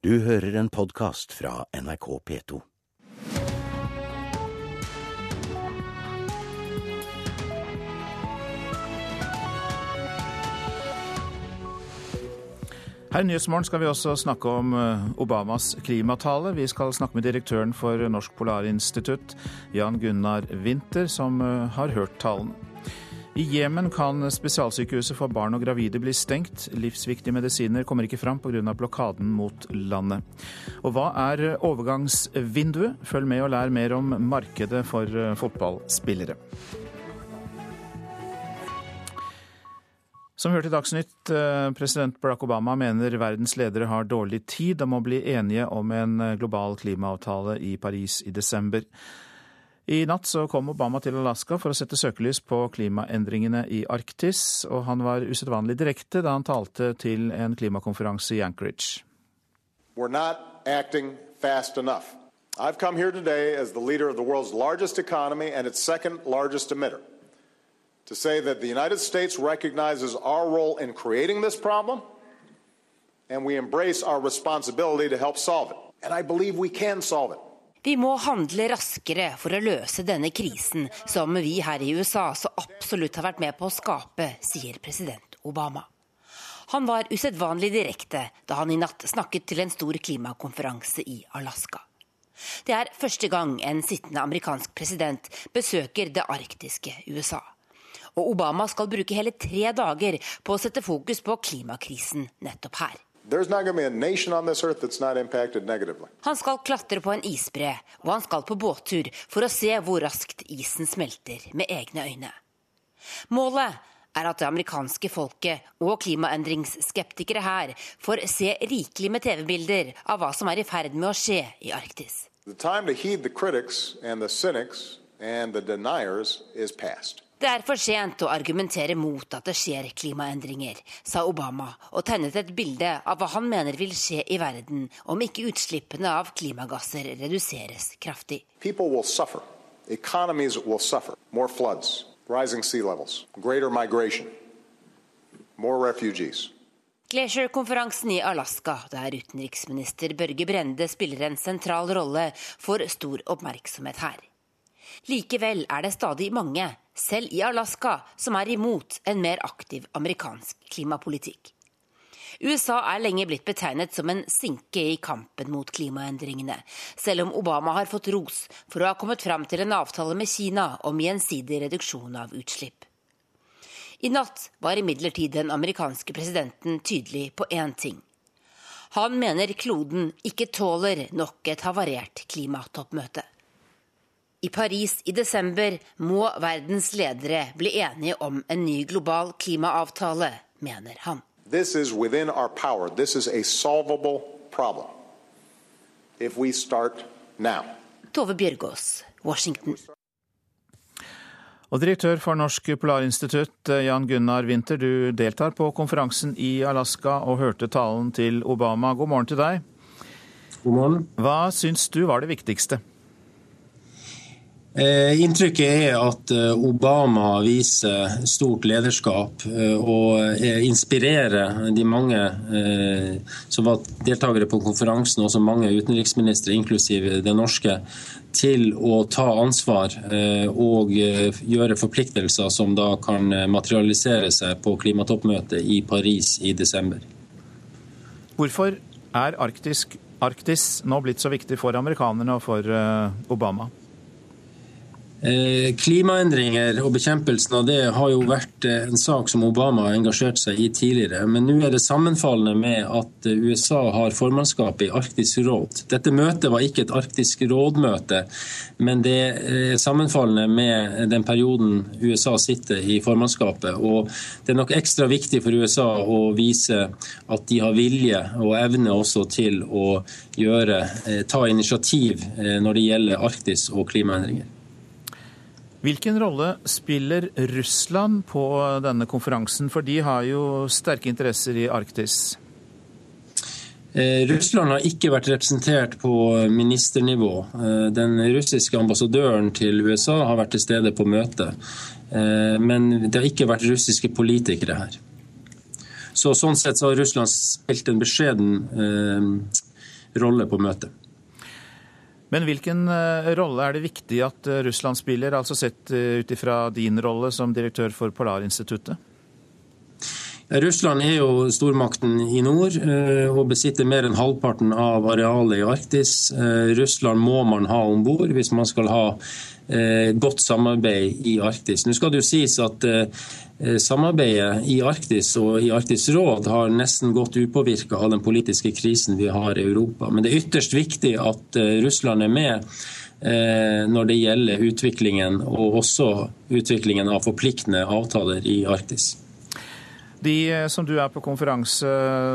Du hører en podkast fra NRK P2. Her i Nyhetsmorgen skal vi også snakke om eh, Obamas klimatale. Vi skal snakke med direktøren for Norsk Polarinstitutt, Jan Gunnar Winther, som eh, har hørt talen. I Jemen kan spesialsykehuset for barn og gravide bli stengt. Livsviktige medisiner kommer ikke fram pga. blokaden mot landet. Og hva er overgangsvinduet? Følg med og lær mer om markedet for eh, fotballspillere. Som hørte i Dagsnytt, eh, president Barack Obama mener verdens ledere har dårlig tid og må bli enige om en eh, global klimaavtale i Paris i desember. I natt så kom Obama til Alaska for å sette søkelys på klimaendringene i Arktis, og han var usedvanlig direkte da han talte til en klimakonferanse i Anchorage. We're not acting fast enough. I've come here today as the leader of the world's largest economy and its second largest emitter to say that the United States recognizes our role in creating this problem and we embrace our responsibility to help solve it. And I believe we can solve it. Vi må handle raskere for å løse denne krisen som vi her i USA så absolutt har vært med på å skape, sier president Obama. Han var usedvanlig direkte da han i natt snakket til en stor klimakonferanse i Alaska. Det er første gang en sittende amerikansk president besøker det arktiske USA. Og Obama skal bruke hele tre dager på å sette fokus på klimakrisen nettopp her. Han skal klatre på en isbre, og han skal på båttur for å se hvor raskt isen smelter med egne øyne. Målet er at det amerikanske folket og klimaendringsskeptikere her får se rikelig med TV-bilder av hva som er i ferd med å skje i Arktis. The time to heed the critics and the cynics and the deniers is past. Det er for sent å argumentere mot at det skjer klimaendringer, sa Obama, og tegnet et bilde av hva han mener vil skje i verden om ikke utslippene av klimagasser reduseres kraftig. People will suffer. Economies will suffer. More floods, rising sea levels, greater migration, more refugees. Glacier-konferansen i Alaska, der utenriksminister Børge Brende spiller en sentral rolle, får stor oppmerksomhet her. Likevel er det stadig mange, selv i Alaska, som er imot en mer aktiv amerikansk klimapolitikk. USA er lenge blitt betegnet som en sinke i kampen mot klimaendringene, selv om Obama har fått ros for å ha kommet fram til en avtale med Kina om gjensidig reduksjon av utslipp. I natt var imidlertid den amerikanske presidenten tydelig på én ting. Han mener kloden ikke tåler nok et havarert klimatoppmøte. I Paris i desember må verdens ledere bli enige om en ny global klimaavtale, mener han. This is within our power. This is a solvable problem. If we start now. Tove Bjørgaas, Washington. Og direktør for Norsk Polarinstitutt, Jan Gunnar Winther, du deltar på konferansen i Alaska og hørte talen til Obama. God morgen til deg. God morgen. Hva syns du var det viktigste? Eh, inntrykket er at eh, Obama viser stort lederskap eh, og inspirerer de mange som var deltakere på konferansen, også mange utenriksministre, inklusiv det norske, til å ta ansvar og gjøre forpliktelser som da kan materialisere seg på klimatoppmøtet i Paris i desember. Hvorfor er Arktis, Arktis nå blitt så viktig for amerikanerne og for Obama? Eh, klimaendringer og bekjempelsen av det har jo vært eh, en sak som Obama har engasjert seg i tidligere. Men nå er det sammenfallende med at eh, USA har formannskapet i Arktisk råd. Dette møtet var ikke et Arktisk råd-møte, men det er sammenfallende med den perioden USA sitter i formannskapet. Og det er nok ekstra viktig for USA å vise at de har vilje og evne også til å gjøre, ta initiativ når det gjelder Arktis og klimaendringer. Hvilken rolle spiller Russland på denne konferansen, for de har jo sterke interesser i Arktis? Eh, Russland har ikke vært representert på ministernivå. Eh, den russiske ambassadøren til USA har vært til stede på møtet. Eh, men det har ikke vært russiske politikere her. Så Sånn sett så har Russland spilt en beskjeden rolle på møtet. Men hvilken rolle er det viktig at Russland spiller, altså sett ut ifra din rolle som direktør for Polarinstituttet? Russland er jo stormakten i nord eh, og besitter mer enn halvparten av arealet i Arktis. Eh, Russland må man ha om bord hvis man skal ha eh, godt samarbeid i Arktis. Nå skal det jo sies at samarbeidet i Arktis og i Arktisk råd har nesten gått upåvirka av den politiske krisen vi har i Europa. Men det er ytterst viktig at Russland er med når det gjelder utviklingen, og også utviklingen av forpliktende avtaler i Arktis. De eh, som du er på konferanse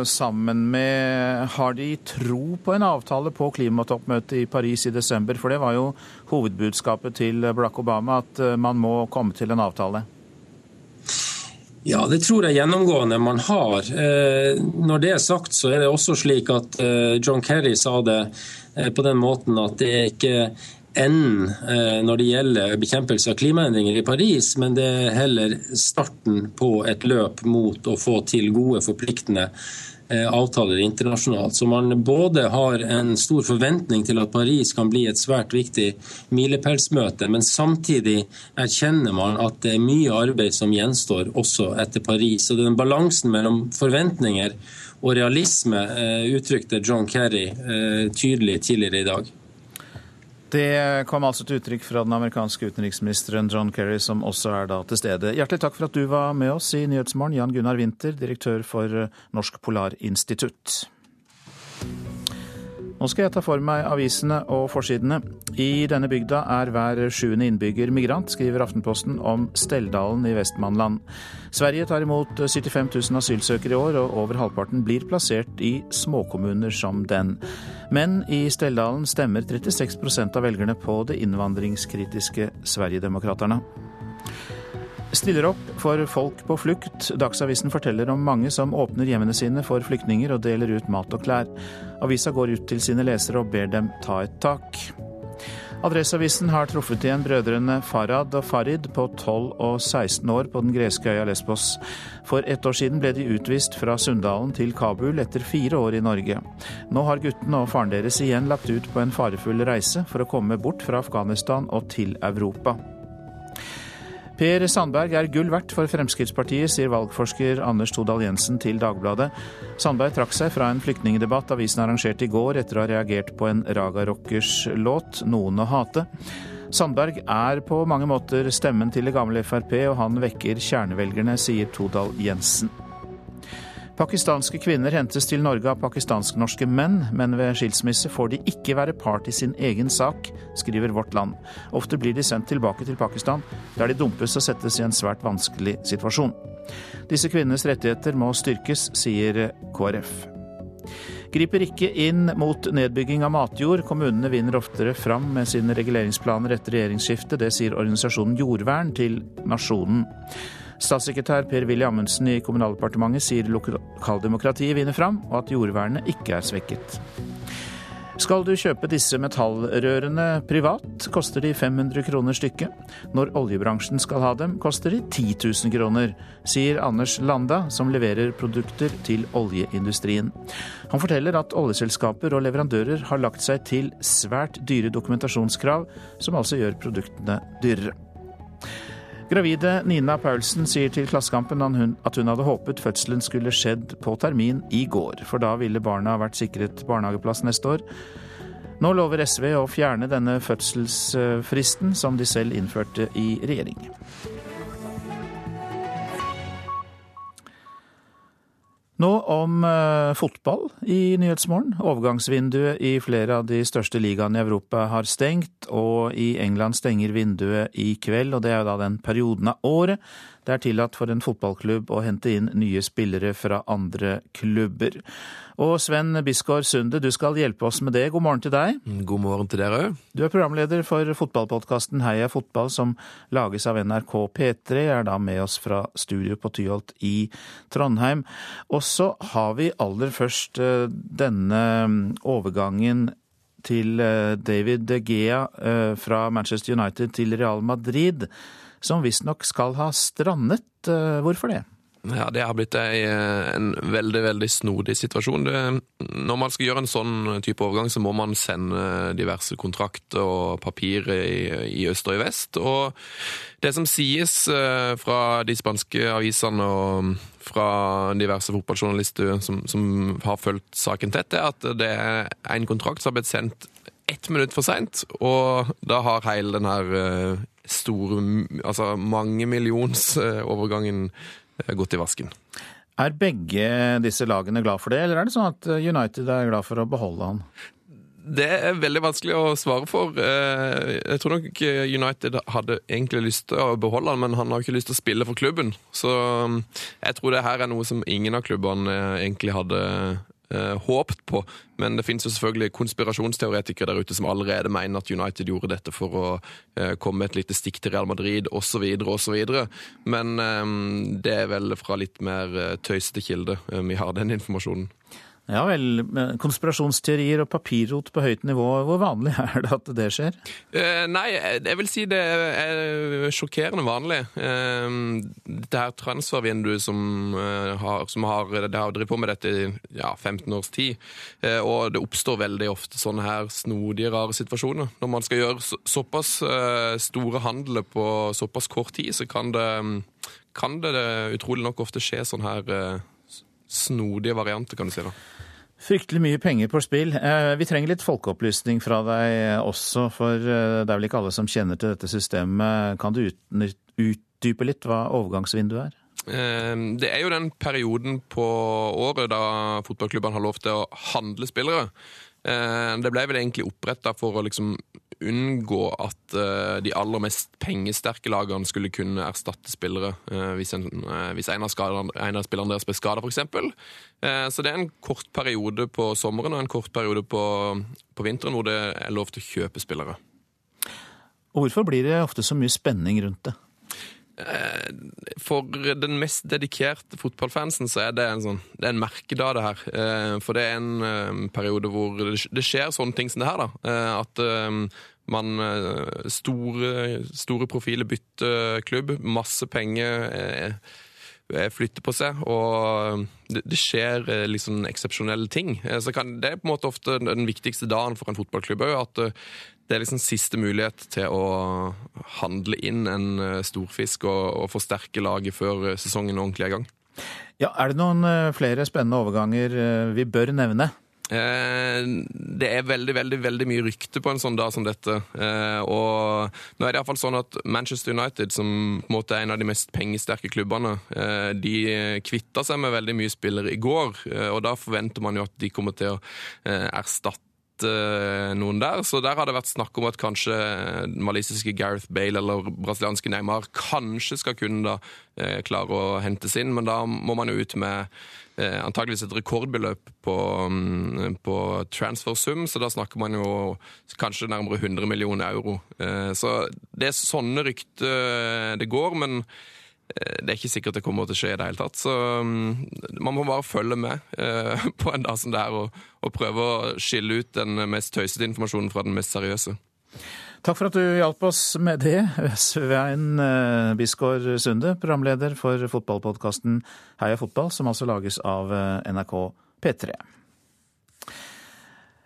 sammen med, har de tro på en avtale på klimatoppmøtet i Paris i desember? For det var jo hovedbudskapet til Barack Obama, at eh, man må komme til en avtale. Ja, det tror jeg gjennomgående man har. Eh, når det er sagt, så er det også slik at John Kerry sa det på den måten at det er ikke enden eh, når det gjelder bekjempelse av klimaendringer i Paris, men det er heller starten på et løp mot å få til gode, forpliktende eh, avtaler internasjonalt. Så man både har en stor forventning til at Paris kan bli et svært viktig milepælsmøte, men samtidig erkjenner man at det er mye arbeid som gjenstår også etter Paris. Så den balansen mellom forventninger og realisme eh, uttrykte John Kerry tydelig tidligere i dag. Det kom altså til uttrykk fra den amerikanske utenriksministeren John Kerry, som også er da til stede. Hjertelig takk for at du var med oss i Nyhetsmorgen, Jan Gunnar Winther, direktør for Norsk Polarinstitutt. Nå skal jeg ta for meg avisene og forsidene. I denne bygda er hver sjuende innbygger migrant, skriver Aftenposten om Steldalen i Vestmannland. Sverige tar imot 75 000 asylsøkere i år, og over halvparten blir plassert i småkommuner som den. Men i Steldalen stemmer 36% av velgerne på det innvandringskritiske Sverigedemokraterna stiller opp for folk på flukt. Dagsavisen forteller om mange som åpner hjemmene sine for flyktninger og deler ut mat og klær. Avisa går ut til sine lesere og ber dem ta et tak. Adresseavisen har truffet igjen brødrene Farad og Farid på 12 og 16 år på den greske øya Lesbos. For ett år siden ble de utvist fra Sunndalen til Kabul etter fire år i Norge. Nå har guttene og faren deres igjen lagt ut på en farefull reise for å komme bort fra Afghanistan og til Europa. Per Sandberg er gull verdt for Fremskrittspartiet, sier valgforsker Anders Todal Jensen til Dagbladet. Sandberg trakk seg fra en flyktningdebatt avisen arrangerte i går etter å ha reagert på en Raga Rockers låt 'Noen å hate'. Sandberg er på mange måter stemmen til det gamle Frp, og han vekker kjernevelgerne, sier Todal Jensen. Pakistanske kvinner hentes til Norge av pakistansk-norske menn, men ved skilsmisse får de ikke være part i sin egen sak, skriver Vårt Land. Ofte blir de sendt tilbake til Pakistan, der de dumpes og settes i en svært vanskelig situasjon. Disse kvinnenes rettigheter må styrkes, sier KrF. Griper ikke inn mot nedbygging av matjord. Kommunene vinner oftere fram med sine reguleringsplaner etter regjeringsskiftet. Det sier organisasjonen Jordvern til Nasjonen. Statssekretær Per-Willy Amundsen i Kommunaldepartementet sier lokaldemokratiet vinner fram, og at jordvernet ikke er svekket. Skal du kjøpe disse metallrørene privat, koster de 500 kroner stykket. Når oljebransjen skal ha dem, koster de 10 000 kroner, sier Anders Landa, som leverer produkter til oljeindustrien. Han forteller at oljeselskaper og leverandører har lagt seg til svært dyre dokumentasjonskrav, som altså gjør produktene dyrere. Gravide Nina Paulsen sier til Klassekampen at hun hadde håpet fødselen skulle skjedd på termin i går, for da ville barna vært sikret barnehageplass neste år. Nå lover SV å fjerne denne fødselsfristen som de selv innførte i regjering. Nå om uh, fotball i Nyhetsmorgen. Overgangsvinduet i flere av de største ligaene i Europa har stengt, og i England stenger vinduet i kveld. og Det er jo da den perioden av året det er tillatt for en fotballklubb å hente inn nye spillere fra andre klubber. Og Sven Bisgaard Sunde, du skal hjelpe oss med det. God morgen til deg. God morgen til dere òg. Du er programleder for fotballpodkasten Heia fotball, som lages av NRK P3. Er da med oss fra studio på Tyholt i Trondheim. Og så har vi aller først eh, denne mm, overgangen til eh, David De Gea eh, fra Manchester United til Real Madrid som visstnok skal ha strandet. Hvorfor det? Ja, Det har blitt en veldig veldig snodig situasjon. Det, når man skal gjøre en sånn type overgang, så må man sende diverse kontrakter og papirer i, i øst og i vest. Og det som sies eh, fra de spanske avisene og fra diverse fotballjournalister som, som har fulgt saken tett, er at det er en kontrakt som har blitt sendt ett minutt for seint, og da har hele den her eh, store, altså mange eh, Eh, gått i vasken. Er begge disse lagene glad for det, eller er det sånn at United er glad for å beholde han? Det er veldig vanskelig å svare for. Eh, jeg tror nok United hadde egentlig lyst til å beholde han, men han har ikke lyst til å spille for klubben. Så mm, jeg tror det her er noe som ingen av klubbene egentlig hadde eh, håpt på. Men det finnes jo selvfølgelig konspirasjonsteoretikere der ute som allerede mener at United gjorde dette for å eh, komme et lite stikk til Real Madrid osv. osv. Men eh, det er vel fra litt mer eh, tøysete kilde eh, vi har den informasjonen. Ja vel. Konspirasjonsteorier og papirrot på høyt nivå, hvor vanlig er det at det skjer? Eh, nei, jeg vil si det er sjokkerende vanlig. Eh, det her transfervinduet som eh, har, som har, har drevet på med dette i ja, 15 års tid, eh, og det oppstår veldig ofte sånne her snodige, rare situasjoner. Når man skal gjøre så, såpass eh, store handler på såpass kort tid, så kan det, kan det utrolig nok ofte skje sånne her eh, snodige varianter, kan du si. da. Fryktelig mye penger på spill. Eh, vi trenger litt folkeopplysning fra deg også, for eh, det er vel ikke alle som kjenner til dette systemet. Kan du utdype litt hva overgangsvinduet er? Eh, det er jo den perioden på året da fotballklubbene har lov til å handle spillere. Det ble vel egentlig oppretta for å liksom unngå at uh, de aller mest pengesterke lagene skulle kunne erstatte spillere uh, hvis, en, uh, hvis en, av skaderne, en, av spillerne deres ble skada, f.eks. Så det er en kort periode på sommeren og en kort periode på, på, vinteren hvor det er lov til å kjøpe spillere. Og Hvorfor blir det ofte så mye spenning rundt det? For den mest dedikerte fotballfansen så er det en, sånn, det er en merkedag, det her. For det er en periode hvor det skjer sånne ting som det her. da. At man eh, Store, store profiler bytter klubb. Masse penger eh, eh, flytter på seg, og det, skjer liksom eksepsjonelle ting. Så kan, det er på en måte ofte den viktigste dagen for en fotballklubb òg. At det er liksom siste mulighet til å handle inn en storfisk og, og forsterke laget før sesongen ordentlig er i gang. Ja, Er det noen flere spennende overganger vi bør nevne? Eh, det er veldig veldig, veldig mye rykte på en sånn dag som dette. Eh, og nå er det iallfall sånn at Manchester United, som på en måte er en av de mest pengesterke klubbene, eh, de kvitta seg med veldig mye spillere i går. Og da forventer man jo at de kommer til å erstatte noen der. Så der har det vært snakk om at kanskje malisiske Gareth Bale eller brasilianske Neymar kanskje skal kunne da klare å hentes inn, men da må man jo ut med eh, antageligvis et rekordbeløp på, um, på transfersum, så da snakker man jo kanskje nærmere 100 millioner euro. Eh, så det er sånne rykter eh, det går, men eh, det er ikke sikkert det kommer til å skje i det hele tatt. Så um, man må bare følge med eh, på en dag som det er, og, og prøve å skille ut den mest tøysete informasjonen fra den mest seriøse. Takk for at du hjalp oss med det, Svein eh, Bisgaard Sunde, programleder for fotballpodkasten Heia fotball, som altså lages av eh, NRK P3.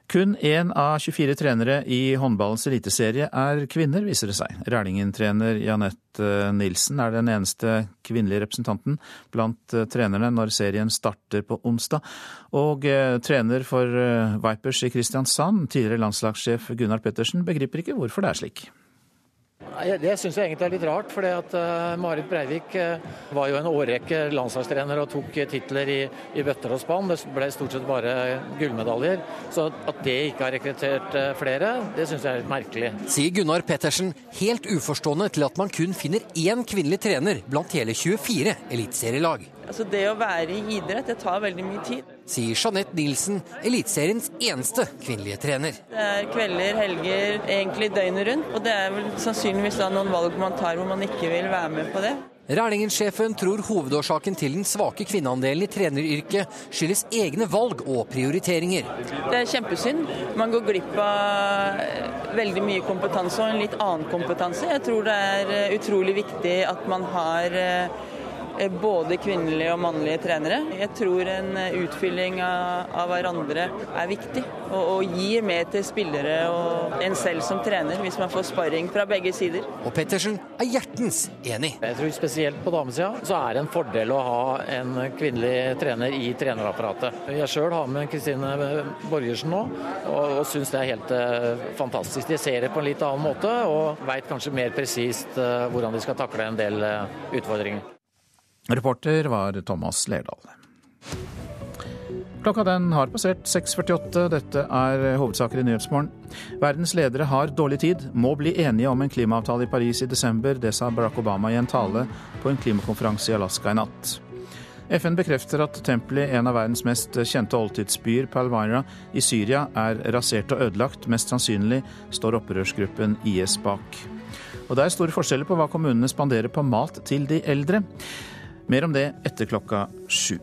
Kun én av 24 trenere i håndballens eliteserie er kvinner, viser det seg. Rælingen-trener Janette Nilsen er den eneste kvinnelige representanten blant eh, trenerne når serien starter på onsdag. Og eh, trener for eh, Vipers i Kristiansand, tidligere landslagssjef Gunnar Pettersen, begriper ikke hvorfor det er slik. Det syns jeg egentlig er litt rart. for uh, Marit Breivik uh, var jo en årrekke landslagstrener og tok titler i, i, bøtter og spann. Det ble stort sett bare gullmedaljer. Så at det ikke har rekruttert flere, det syns jeg er litt merkelig. Sier Gunnar Pettersen, helt uforstående til at man kun finner én kvinnelig trener blant hele 24 eliteserielag. Altså Det å være i idrett, det tar veldig mye tid. Sier Jeanette Nilsen, Eliteseriens eneste kvinnelige trener. Det er kvelder, helger, egentlig døgnet rundt. Og det er vel sannsynligvis da noen valg man tar hvor man ikke vil være med på det. Rælingen-sjefen tror hovedårsaken til den svake kvinneandelen i treneryrket skyldes egne valg og prioriteringer. Det er kjempesynd. Man går glipp av veldig mye kompetanse og en litt annen kompetanse. Jeg tror det er utrolig viktig at man har eh, både kvinnelige og mannlige trenere. Jeg tror en utfylling av, av hverandre er viktig, og, og, gir mer til spillere og en selv som trener, hvis man får sparring fra begge sider. Og Pettersen er hjertens enig. Jeg tror spesielt på damesida så er det en fordel å ha en kvinnelig trener i trenerapparatet. Jeg sjøl har med Kristine Borgersen nå, og, og syns det er helt uh, fantastisk. De ser det på en litt annen måte og veit kanskje mer presist hvordan de skal takle en del utfordringer. Reporter var Thomas Lerdal. Klokka den har passert 6.48. Dette er hovedsaker i Nyhetsmorgen. Verdens ledere har dårlig tid, må bli enige om en klimaavtale i Paris i desember. Det sa Barack Obama i en tale på en klimakonferanse i Alaska i natt. FN bekrefter at tempelet i en av verdens mest kjente oldtidsbyer, Palmyra i Syria, er rasert og ødelagt. Mest sannsynlig står opprørsgruppen IS bak. Og det er store forskjeller på hva kommunene spanderer på mat til de eldre. Mer om det etter klokka sju.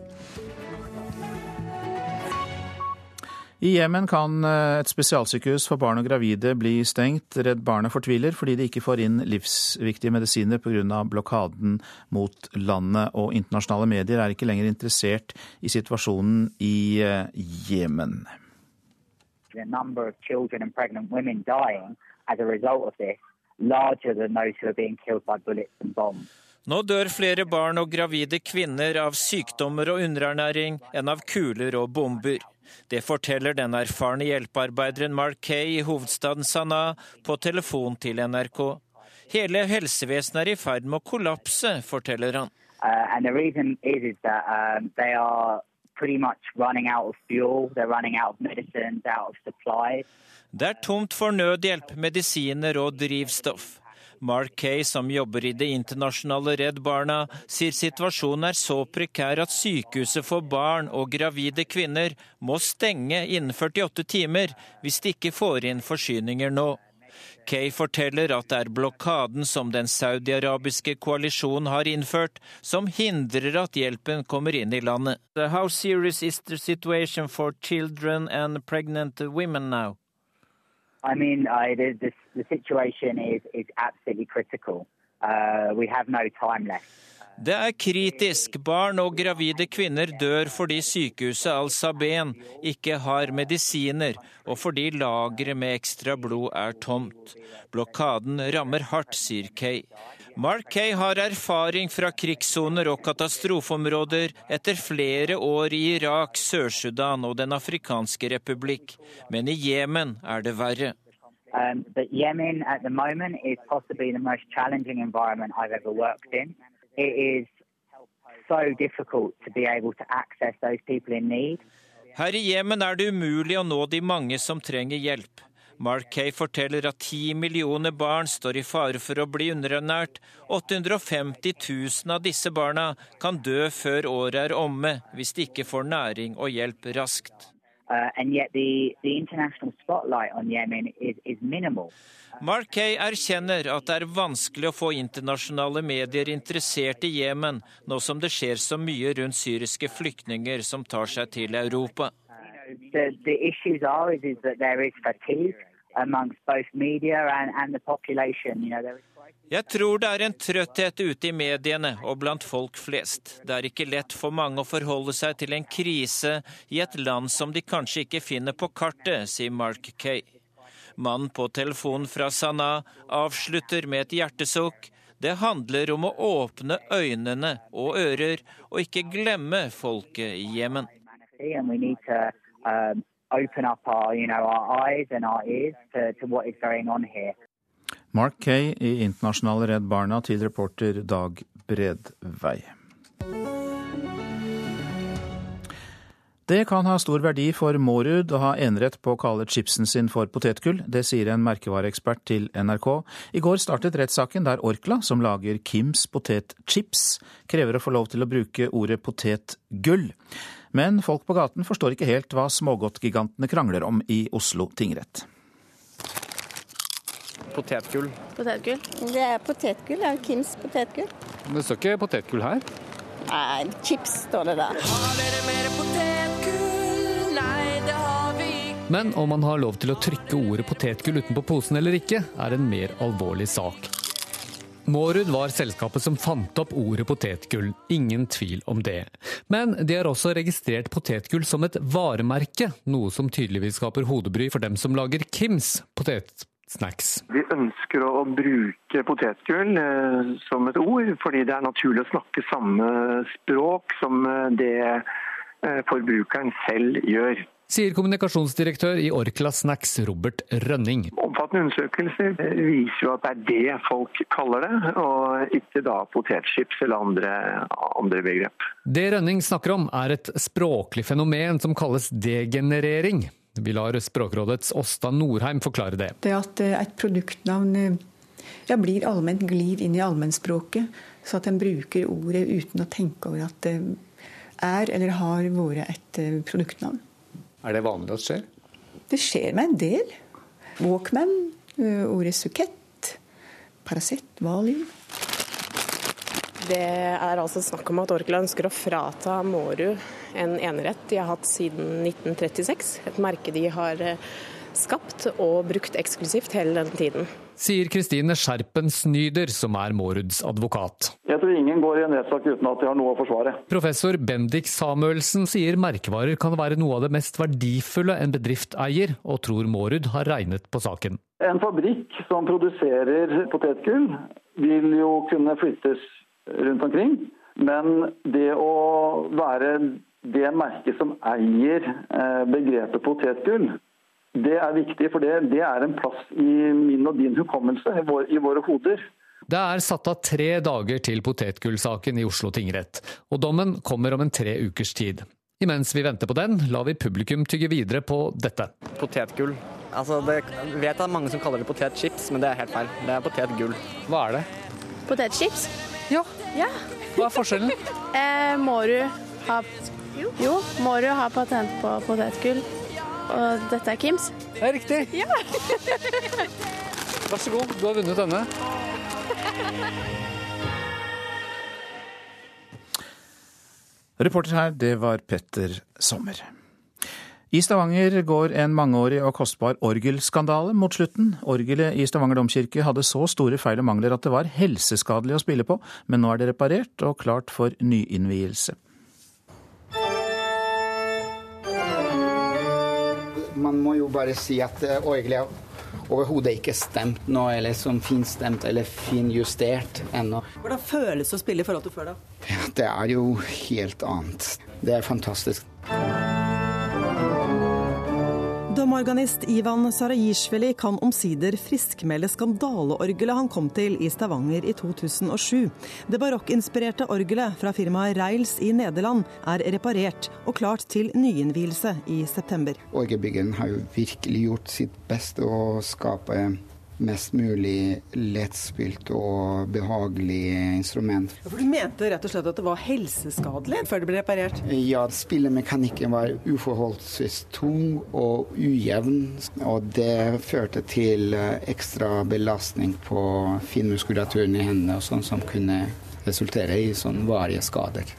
I Jemen kan eh, et spesialsykehus for barn og gravide bli stengt. Redd Barna fortviler fordi de ikke får inn livsviktige medisiner pga. blokaden mot landet, og internasjonale medier er ikke lenger interessert i situasjonen i eh, Jemen. Nå dør flere barn og gravide kvinner av sykdommer og underernæring enn av kuler og bomber. Det forteller den erfarne hjelpearbeideren Mark Kay i hovedstaden Sanaa på telefon til NRK. Hele helsevesenet er i ferd med å kollapse, forteller han. Uh, um, det er tomt for nødhjelp, medisiner og drivstoff. Mark Kay, som jobber i det internasjonale Redd Barna, sier situasjonen er så prekær at sykehuset for barn og gravide kvinner må stenge innen 48 timer hvis de ikke får inn forsyninger nå. Kay forteller at det er blokaden som den saudiarabiske koalisjonen har innført, som hindrer at hjelpen kommer inn i landet. How serious is the for children and pregnant women now? I mean, I, the, the, the situation is, is absolutely critical. Uh, we have no time left. Det er kritisk. Barn og gravide kvinner dør fordi sykehuset Al-Saben ikke har medisiner, og fordi lageret med ekstra blod er tomt. Blokaden rammer hardt, sier Kay. Mark Kay har erfaring fra krigssoner og katastrofeområder etter flere år i Irak, Sør-Sudan og Den afrikanske republikk. Men i Jemen er det verre. Um, but Yemen at the moment is possibly the most challenging environment I've ever worked in. It is so difficult to be able to access those people in need. Her i Jemen er det umulig å nå de mange som trenger hjelp. Mark Kay forteller at ti millioner barn står i fare for å bli underernært. 850 000 av disse barna kan dø før året er omme, hvis de ikke får næring og hjelp raskt. Uh, Mark Kay erkjenner at det er vanskelig å få internasjonale medier interessert i Jemen, nå som det skjer så mye rundt syriske flyktninger som tar seg til Europa. The, the issues are is, is that there is fatigue amongst both media and, and the population. You know, there is jeg tror det er en trøtthet ute i mediene og blant folk flest. Det er ikke lett for mange å forholde seg til en krise i et land som de kanskje ikke finner på kartet, sier Mark Kay. Mannen på telefonen fra Sanaa avslutter med et hjertesukk. Det handler om å åpne øynene og ører, og ikke glemme folket i Jemen. Um, open up our, you know, our eyes and our ears to, to what is going on here. Mark Kay i Internasjonale Redd Barna til reporter Dag Bredvei. Det kan ha stor verdi for Mårud å ha enerett på å kalle chipsen sin for potetgull. Det sier en merkevareekspert til NRK. I går startet rettssaken der Orkla, som lager Kims potetchips, krever å få lov til å bruke ordet potetgull. Men folk på gaten forstår ikke helt hva smågodtgigantene krangler om i Oslo tingrett potetgull. Potetgull? Det er potetgull. Det er Kims potetgull. Men det står ikke potetgull her? Nei, chips står det der. Har dere mer potetgull? Nei, det har vi ikke. Men om man har lov til å trykke ordet potetgull utenpå posen eller ikke, er en mer alvorlig sak. Mårud var selskapet som fant opp ordet potetgull, ingen tvil om det. Men de har også registrert potetgull som et varemerke, noe som tydeligvis skaper hodebry for dem som lager Kims potetsnacks. Vi ønsker å bruke potetgull eh, som et ord, fordi det er naturlig å snakke samme språk som eh, det eh, forbrukeren selv gjør. Sier kommunikasjonsdirektør i Orkla Snacks, Robert Rønning. Omfattende undersøkelser viser jo at det er det folk kaller det, og ikke da potetchips eller andre, andre begrep. Det Rønning snakker om er et språklig fenomen som kalles degenerering. Vi lar Språkrådets Åsta Norheim forklare det. Det at et produktnavn ja, blir allment glir inn i allmennspråket, så at en bruker ordet uten å tenke over at det er eller har vært et produktnavn. Er det vanlig at det skjer? Det skjer med en del. Walkman, ordet sukett, Paracet, Valium. Det er altså snakk om at Orkla ønsker å frata Mårud en enerett de har hatt siden 1936. Et merke de har skapt og brukt eksklusivt hele den tiden. Sier Kristine Skjerpen Snyder, som er Måruds advokat. Jeg tror ingen går i en rettssak uten at de har noe å forsvare. Professor Bendik Samuelsen sier merkevarer kan være noe av det mest verdifulle en bedrift eier, og tror Mårud har regnet på saken. En fabrikk som produserer potetgull vil jo kunne flyttes rundt omkring, men det å være det merket som eier begrepet potetgull, det er viktig, for det, det, er en plass i min og din hukommelse, i, vår, i våre hoder. Det er satt av tre dager til potetgullsaken i Oslo tingrett, og dommen kommer om en tre ukers tid. Imens vi venter på den, lar vi publikum tygge videre på dette. Potetgull. Altså, det, jeg vet er mange som kaller det potetchips, men det er helt feil. Det er potetgull. Hva er det? Potetchips. Ja. ja. Hva er forskjellen? eh, du ha Jo, må du ha patent på potetgull. Og dette er Kims. Det er riktig. Ja. Vær så god, du har vunnet denne. Reporter her, det var Petter Sommer. I Stavanger går en mangeårig og kostbar orgelskandale mot slutten. Orgelet i Stavanger domkirke hadde så store feil og mangler at det var helseskadelig å spille på, men nå er det reparert og klart for nyinnvielse. Man må jo bare si at orgelet overhodet ikke stemt nå, eller som finstemt eller finjustert ennå. Hvordan føles det å spille i forhold til før, da? Ja, det er jo helt annet. Det er fantastisk. Domorganist Ivan Sarajishvili kan omsider friskmelde skandaleorgelet han kom til i Stavanger i 2007. Det barokkinspirerte orgelet fra firmaet Reils i Nederland er reparert og klart til nyinnvielse i september. Orgelbyggeren har jo virkelig gjort sitt beste å skape mest mulig lettspilt og behagelig instrument. For Du mente rett og slett at det var helseskadelig før det ble reparert? Ja, spillemekanikken var uforholdsvis tung og ujevn. Og det førte til ekstra belastning på finmuskulaturen i hendene, og sånn som kunne resultere i sånn varige skader.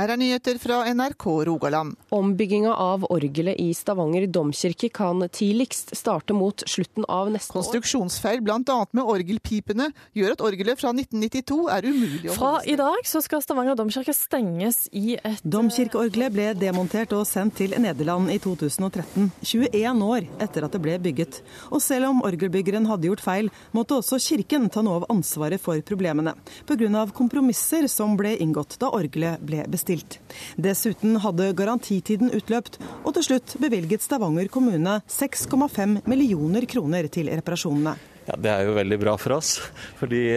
Her er nyheter fra NRK Rogaland. Ombygginga av orgelet i Stavanger domkirke kan tidligst starte mot slutten av neste år. Konstruksjonsfeil bl.a. med orgelpipene gjør at orgelet fra 1992 er umulig å Fra i dag så skal Stavanger domkirke stenges i et Domkirkeorgelet ble demontert og sendt til Nederland i 2013, 21 år etter at det ble bygget. Og selv om orgelbyggeren hadde gjort feil, måtte også kirken ta noe av ansvaret for problemene, pga. kompromisser som ble inngått da orgelet ble bestilt bestilt. Dessuten hadde garantitiden utløpt, og til slutt bevilget Stavanger kommune 6,5 millioner kroner til reparasjonene. Ja, Det er jo veldig bra for oss, fordi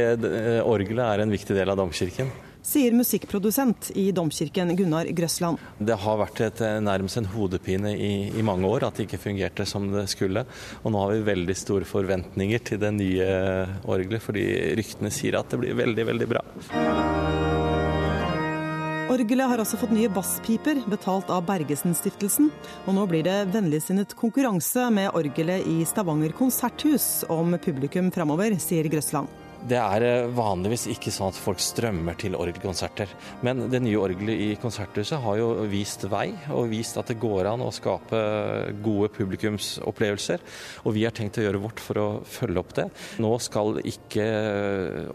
orgelet er en viktig del av domkirken. Sier musikkprodusent i domkirken Gunnar Grøsland. Det har vært et, nærmest en hodepine i, i, mange år at det ikke fungerte som det skulle. Og nå har vi veldig store forventninger til det nye orgelet, fordi ryktene sier at det blir veldig, veldig bra. Orgelet har også fått nye basspiper, betalt av Bergesen-stiftelsen. Og nå blir det vennligsinnet konkurranse med orgelet i Stavanger konserthus om publikum framover, sier Grøsland. Det er eh, vanligvis ikke sånn at folk strømmer til orgelkonserter. Men det nye orgelet i Konserthuset har jo vist vei, og vist at det går an å skape gode publikumsopplevelser. Og vi har tenkt å gjøre vårt for å følge opp det. Nå skal ikke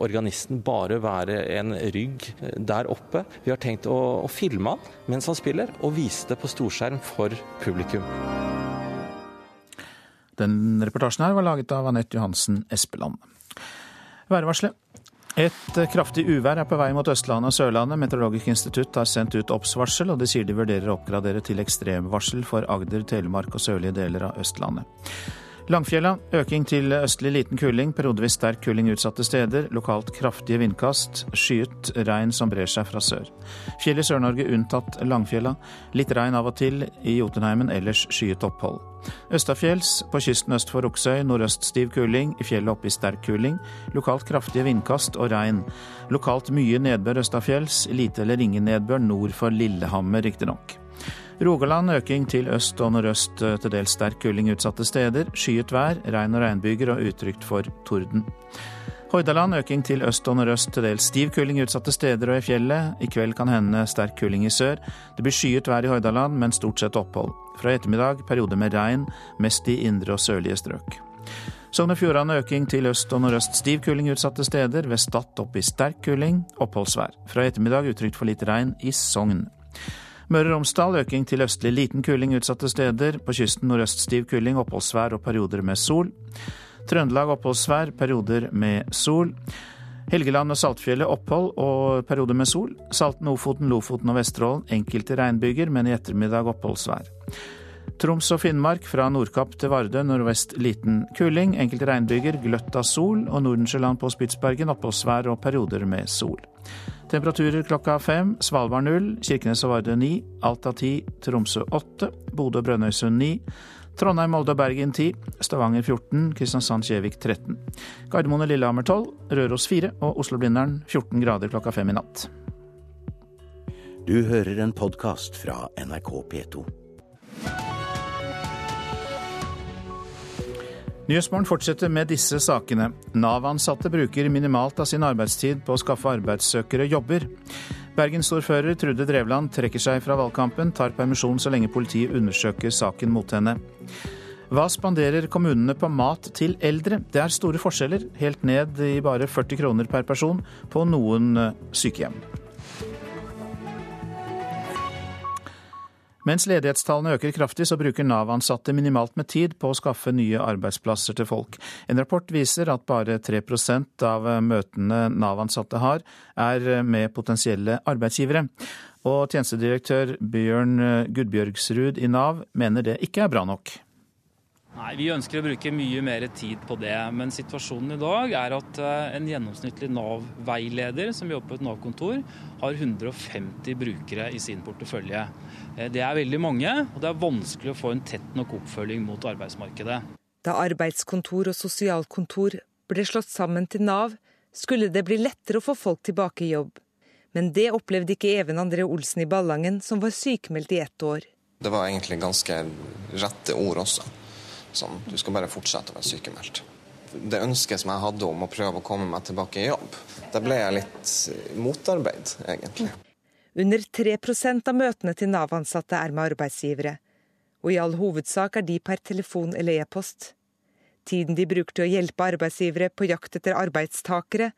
organisten bare være en rygg der oppe. Vi har tenkt å, å filme han mens han spiller, og vise det på storskjerm for publikum. Den reportasjen her var laget av Anette Johansen Espeland. Værvarselet. Et kraftig uvær er på vei mot Østlandet og Sørlandet. Meteorologisk institutt har sendt ut obs-varsel, og de sier de vurderer å oppgradere til ekstremvarsel for Agder, Telemark og sørlige deler av Østlandet. Langfjella øking til østlig liten kuling, periodevis sterk kuling utsatte steder. Lokalt kraftige vindkast. Skyet regn som brer seg fra sør. Fjell i Sør-Norge unntatt Langfjella. Litt regn av og til i Jotunheimen, ellers skyet opphold. Østafjells på kysten øst for Oksøy nordøst stiv kuling, i fjellet oppe i sterk kuling. Lokalt kraftige vindkast og regn. Lokalt mye nedbør østafjells, lite eller ingen nedbør nord for Lillehammer, riktignok. Rogaland øking til øst og nordøst til dels sterk kuling utsatte steder. Skyet vær, regn og regnbyger og utrygt for torden. Hordaland øking til øst og nordøst til dels stiv kuling utsatte steder og i fjellet. I kveld kan hende sterk kuling i sør. Det blir skyet vær i Hordaland, men stort sett opphold. Fra i ettermiddag perioder med regn, mest i indre og sørlige strøk. Sogn og Fjordane øking til øst og nordøst stiv kuling utsatte steder. Ved Stad opp i sterk kuling, oppholdsvær. Fra i ettermiddag utrygt for litt regn i Sogn. Møre og Romsdal øking til østlig liten kuling utsatte steder. På kysten nordøst stiv kuling, oppholdsvær og perioder med sol. Trøndelag oppholdsvær, perioder med sol. Helgeland og Saltfjellet opphold og perioder med sol. Salten, Ofoten, Lofoten og Vesterålen enkelte regnbyger, men i ettermiddag oppholdsvær. Troms og Finnmark fra Nordkapp til Vardø nordvest liten kuling. Enkelte regnbyger, gløtt av sol. Og Nordensjøland på Spitsbergen oppholdsvær og perioder med sol. Temperaturer klokka fem. Svalbard null. Kirkenes og Vardø ni. Alta ti. Tromsø åtte. Bodø og Brønnøysund ni. Trondheim, Molde og Bergen 10, Stavanger 14, Kristiansand-Kjevik 13. Gardermoen og Lillehammer 12, Røros 4 og Oslo-Blindern 14 grader klokka fem i natt. Du hører en podkast fra NRK P2. Nyhetsmorgen fortsetter med disse sakene. Nav-ansatte bruker minimalt av sin arbeidstid på å skaffe arbeidssøkere jobber. Bergensordfører Trude Drevland trekker seg fra valgkampen, tar permisjon så lenge politiet undersøker saken mot henne. Hva spanderer kommunene på mat til eldre? Det er store forskjeller, helt ned i bare 40 kroner per person på noen sykehjem. Mens ledighetstallene øker kraftig, så bruker Nav-ansatte minimalt med tid på å skaffe nye arbeidsplasser til folk. En rapport viser at bare 3% av møtene Nav-ansatte har, er med potensielle arbeidsgivere. Og tjenestedirektør Bjørn Gudbjørgsrud i Nav mener det ikke er bra nok. Nei, Vi ønsker å bruke mye mer tid på det, men situasjonen i dag er at en gjennomsnittlig Nav-veileder som jobber på et Nav-kontor, har 150 brukere i sin portefølje. Det er veldig mange, og det er vanskelig å få en tett nok oppfølging mot arbeidsmarkedet. Da arbeidskontor og sosialkontor ble slått sammen til Nav, skulle det bli lettere å få folk tilbake i jobb. Men det opplevde ikke Even André Olsen i Ballangen, som var sykemeldt i ett år. Det var egentlig ganske rette ord også. Sånn, du skal bare fortsette å være sykemeldt. Det ønsket som jeg hadde om å prøve å komme meg tilbake i jobb, der ble jeg litt motarbeid, egentlig. Under 3% av møtene til Nav-ansatte er med arbeidsgivere, og i all hovedsak er de per telefon eller e-post. Tiden de bruker til å hjelpe arbeidsgivere på jakt etter arbeidstakere,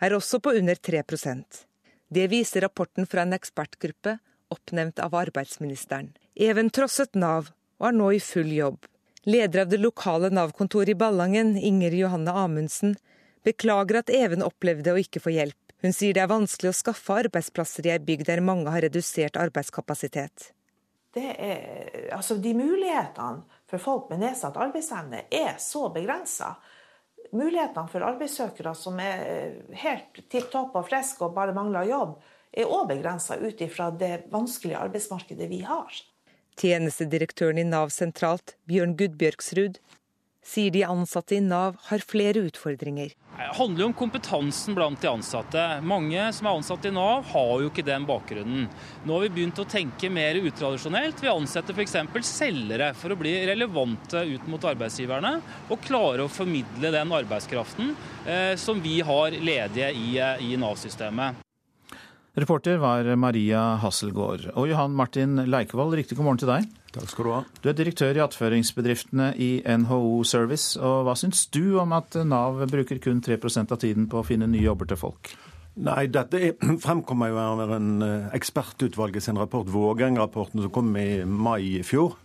er også på under 3% Det viser rapporten fra en ekspertgruppe oppnevnt av arbeidsministeren. Even trosset Nav og er nå i full jobb. Leder av det lokale Nav-kontoret i Ballangen, Inger Johanne Amundsen, beklager at Even opplevde å ikke få hjelp. Hun sier det er vanskelig å skaffe arbeidsplasser i ei bygd der mange har redusert arbeidskapasitet. Er, altså de mulighetene for folk med nedsatt arbeidsevne er så begrensa. Mulighetene for arbeidssøkere som er helt tipp topp og friske og bare mangler jobb, er òg begrensa ut ifra det vanskelige arbeidsmarkedet vi har. Tjenestedirektøren i Nav sentralt, Bjørn Gudbjørgsrud, sier de ansatte i Nav har flere utfordringer. Det handler jo om kompetansen blant de ansatte. Mange som er ansatt i Nav, har jo ikke den bakgrunnen. Nå har vi begynt å tenke mer utradisjonelt. Vi ansetter f.eks. selgere for å bli relevante ut mot arbeidsgiverne og klare å formidle den arbeidskraften eh, som vi har ledige i, eh, i Nav-systemet. Reporter var Maria Hasselgaard. Og Johan Martin Leikevold, riktig god morgen til deg. Takk skal du ha. Du er direktør i attføringsbedriftene i NHO Service. og Hva syns du om at Nav bruker kun 3% av tiden på å finne nye jobber til folk? Nei, Dette er, fremkommer jo av en eh, ekspertutvalget sin rapport, Vågeng-rapporten, som kom i mai i fjor.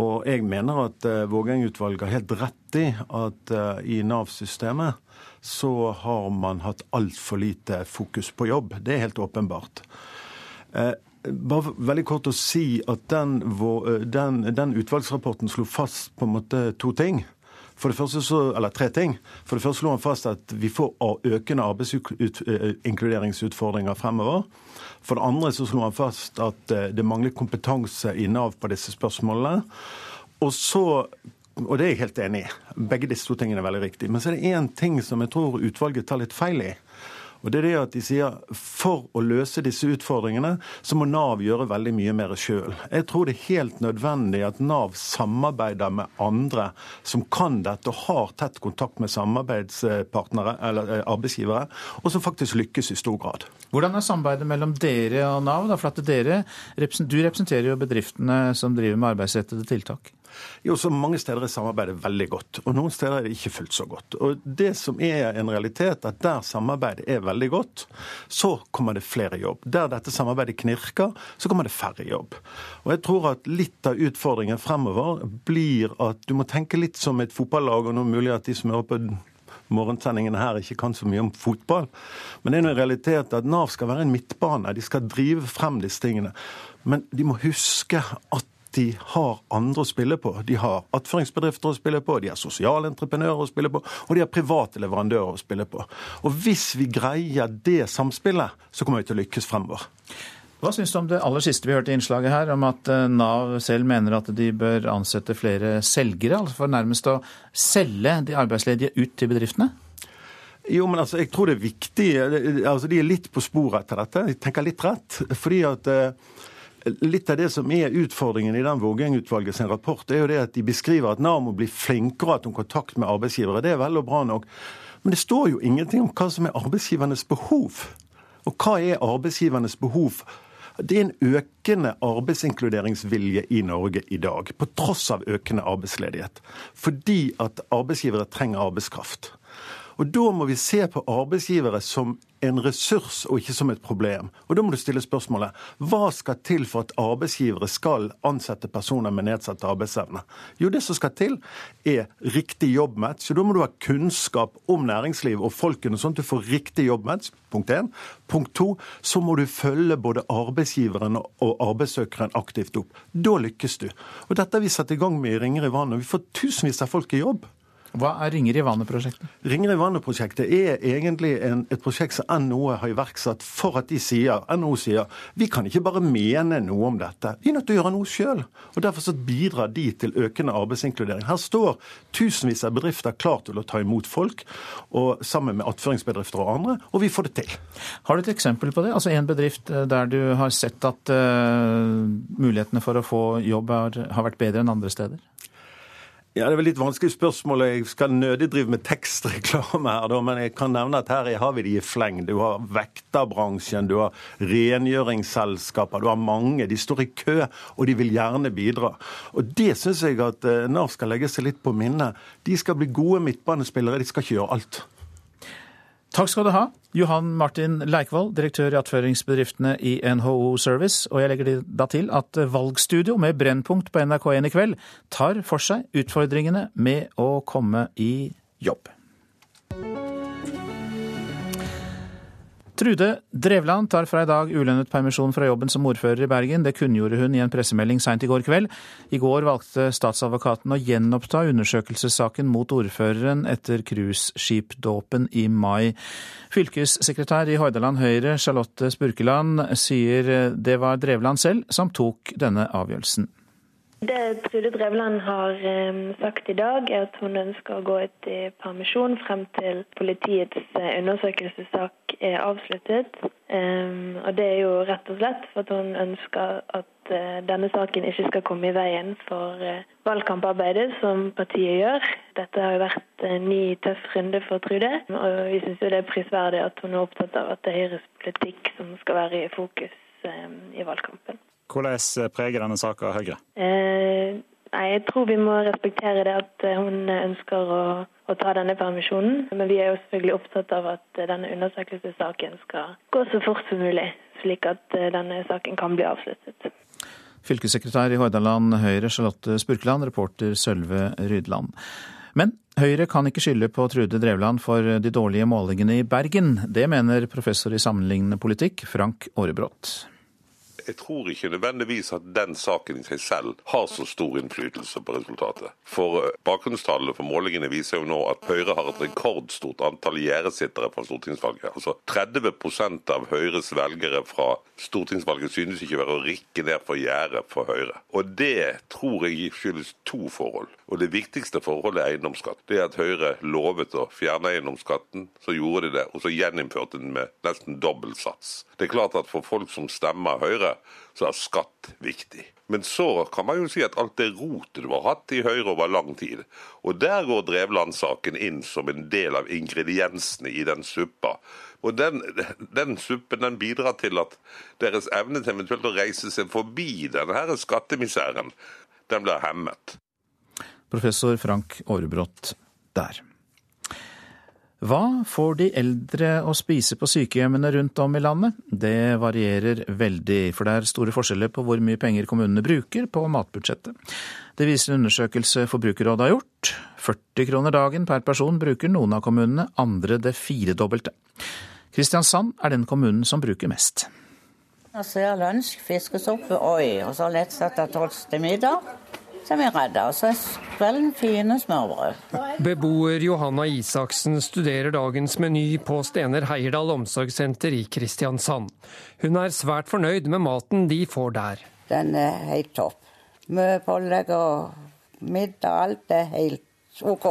Og jeg mener at uh, Vågeng-utvalget har helt rett i at uh, i Nav-systemet så har man hatt altfor lite fokus på jobb. Det er helt åpenbart. Eh, bare veldig kort å si at den, den, den, utvalgsrapporten slo fast på en måte to ting. For det første så, eller tre ting. For det første slo han fast at vi får økende arbeidsinkluderingsutfordringer fremover. For det andre så slo han fast at det mangler kompetanse i Nav på disse spørsmålene. Og så og det er jeg helt enig i. Begge disse to tingene er veldig riktige. Men så er det én ting som jeg tror utvalget tar litt feil i. Og det er det at de sier for å løse disse utfordringene, så må Nav gjøre veldig mye mer sjøl. Jeg tror det er helt nødvendig at Nav samarbeider med andre som kan dette og har tett kontakt med samarbeidspartnere eller eh, arbeidsgivere, og som faktisk lykkes i stor grad. Hvordan er samarbeidet mellom dere og Nav? Da? For at dere, du representerer jo bedriftene som driver med arbeidsrettede tiltak. Jo, så Mange steder er samarbeidet veldig godt, og noen steder er det ikke fullt så godt. Og Det som er en realitet, at der samarbeidet er veldig godt, så kommer det flere jobb. Der dette samarbeidet knirker, så kommer det færre jobb. Og jeg tror at litt av utfordringen fremover blir at du må tenke litt som et fotballag, og nå er mulig at de som hører på morgensendingene her ikke kan så mye om fotball. Men det er en realitet at Nav skal være en midtbane. De skal drive frem disse tingene. Men de må huske at de har andre å spille på. De har attføringsbedrifter å spille på, de har sosiale entreprenører å spille på, og de har private leverandører å spille på. Og hvis vi greier det samspillet, så kommer vi til å lykkes fremover. Hva syns du om det aller siste vi hørte i innslaget her, om at eh, Nav selv mener at de bør ansette flere selgere, altså for nærmest å selge de arbeidsledige ut til bedriftene? Jo, men altså, jeg tror det er viktig altså De er litt på sporet etter dette. De tenker litt rett. fordi at eh, Litt av det som er utfordringen i den Vågeng-utvalget sin rapport, er jo det at de beskriver at Nav må bli flinkere til kontakt med arbeidsgivere. Det er vel og bra nok. Men det står jo ingenting om hva som er arbeidsgivernes behov. Og hva er arbeidsgivernes behov? Det er en økende arbeidsinkluderingsvilje i Norge i dag, på tross av økende arbeidsledighet. Fordi at arbeidsgivere trenger arbeidskraft. Og Da må vi se på arbeidsgivere som en ressurs og ikke som et problem. Og Da må du stille spørsmålet hva skal til for at arbeidsgivere skal ansette personer med nedsatt arbeidsevne? Jo, det som skal til, er riktig jobbmatch. Så da må du ha kunnskap om næringsliv og folkene, sånn at du får riktig jobbmatch. Punkt én. Punkt to, så må du følge både arbeidsgiveren og arbeidssøkeren aktivt opp. Da lykkes du. Og dette har vi satt i gang med i Ringer i vannet. Vi får tusenvis av folk i jobb. Hva er Ringer i vannet-prosjektet? Ringer i vannet-prosjektet er egentlig en, et prosjekt som NHO har iverksatt for at de sier, NHO sier vi kan ikke bare mene noe om dette, vi er nødt til å gjøre noe sjøl. Derfor så bidrar de til økende arbeidsinkludering. Her står tusenvis av bedrifter klar til å ta imot folk, og sammen med attføringsbedrifter og andre, og vi får det til. Har du et eksempel på det? Altså en bedrift eh, der du har sett at uh, mulighetene for å få jobb har, har vært bedre enn andre steder? Ja, Det er vel litt vanskelig spørsmål. Jeg skal nødig drive med tekstreklame her, da, men jeg kan nevne at her har vi de i fleng. Du har vekterbransjen, du har rengjøringsselskaper, du har mange. De står i kø, og de vil gjerne bidra. Og Det syns jeg at eh, Nav skal legge seg litt på minnet. De skal bli gode midtbanespillere, de skal ikke gjøre alt. Takk skal du ha, Johan Martin Leikvoll, direktør i attføringsbedriftene i NHO Service. Og jeg legger da til at Valgstudio med Brennpunkt på NRK1 i kveld tar for seg utfordringene med å komme i jobb. Trude Drevland tar fra i dag ulønnet permisjon fra jobben som ordfører i Bergen. Det kunngjorde hun i en pressemelding seint i går kveld. I går valgte statsadvokaten å gjenoppta undersøkelsessaken mot ordføreren etter cruiseskipdåpen i mai. Fylkessekretær i Hordaland Høyre, Charlotte Spurkeland, sier det var Drevland selv som tok denne avgjørelsen. Det Trude Drevland har sagt i dag, er at hun ønsker å gå ut i permisjon frem til politiets eh, undersøkelsessak er avsluttet. Og Det er jo rett og slett for at hun ønsker at eh, denne saken ikke skal komme i veien for eh, valgkamparbeidet som partiet gjør. Dette har jo vært en ny tøff runde for Trude, og vi syns det er prisverdig at hun er opptatt av at det er Høyres politikk som skal være i fokus i valgkampen. Hvordan preger denne saka Høyre? Eh, nei, Jeg tror vi må respektere det at eh, hun ønsker å, å, ta denne permisjonen. Men vi er jo selvfølgelig opptatt av at eh, denne undersøkelsessaken skal gå så fort som mulig, slik at eh, denne saken kan bli avsluttet. Fylkessekretær i Hordaland Høyre, Charlotte Spurkeland, reporter Sølve Rydland. Men Høyre kan ikke skylde på Trude Drevland for de dårlige målingene i Bergen. Det mener professor i sammenlignende politikk, Frank Aarebrot jeg tror ikke nødvendigvis at den saken i seg selv har så stor innflytelse på resultatet. For eh, bakgrunnstallene for målingene viser jo nå at Høyre har et rekordstort antall gjerdesittere fra stortingsvalget. Altså 30% av Høyres velgere fra stortingsvalget synes ikke å være å rikke ned for gjerdet for Høyre. Og det tror jeg skyldes to forhold. Og det viktigste forholdet er eiendomsskatt. Det er at Høyre lovet å fjerne eiendomsskatten, så gjorde de det, og så gjeninnførte den med nesten dobbel sats. Det er klart at for folk som stemmer Høyre, så er skatt viktig. Men så kan man jo si at alt det rotet du har hatt i Høyre over lang tid, og der går Drevland-saken inn som en del av ingrediensene i den suppa. Og den, den, suppen den bidrar til at deres evne til eventuelt å reise seg forbi denne skattemiseren, den blir hemmet. Professor Frank Aarebrot der. Hva får de eldre å spise på sykehjemmene rundt om i landet? Det varierer veldig, for det er store forskjeller på hvor mye penger kommunene bruker på matbudsjettet. Det viser en undersøkelse Forbrukerrådet har gjort. 40 kroner dagen per person bruker noen av kommunene, andre det firedobbelte. Kristiansand er den kommunen som bruker mest. Jeg ser lunsj, fiskesuppe, oi, og så lettsatt av til middag er vi redda. Og så kvelden fine smørbrød. Beboer Johanna Isaksen studerer dagens meny på Stener Heierdal omsorgssenter i Kristiansand. Hun er svært fornøyd med maten de får der. Den er helt topp. Mye pålegg og middag, alt er helt OK.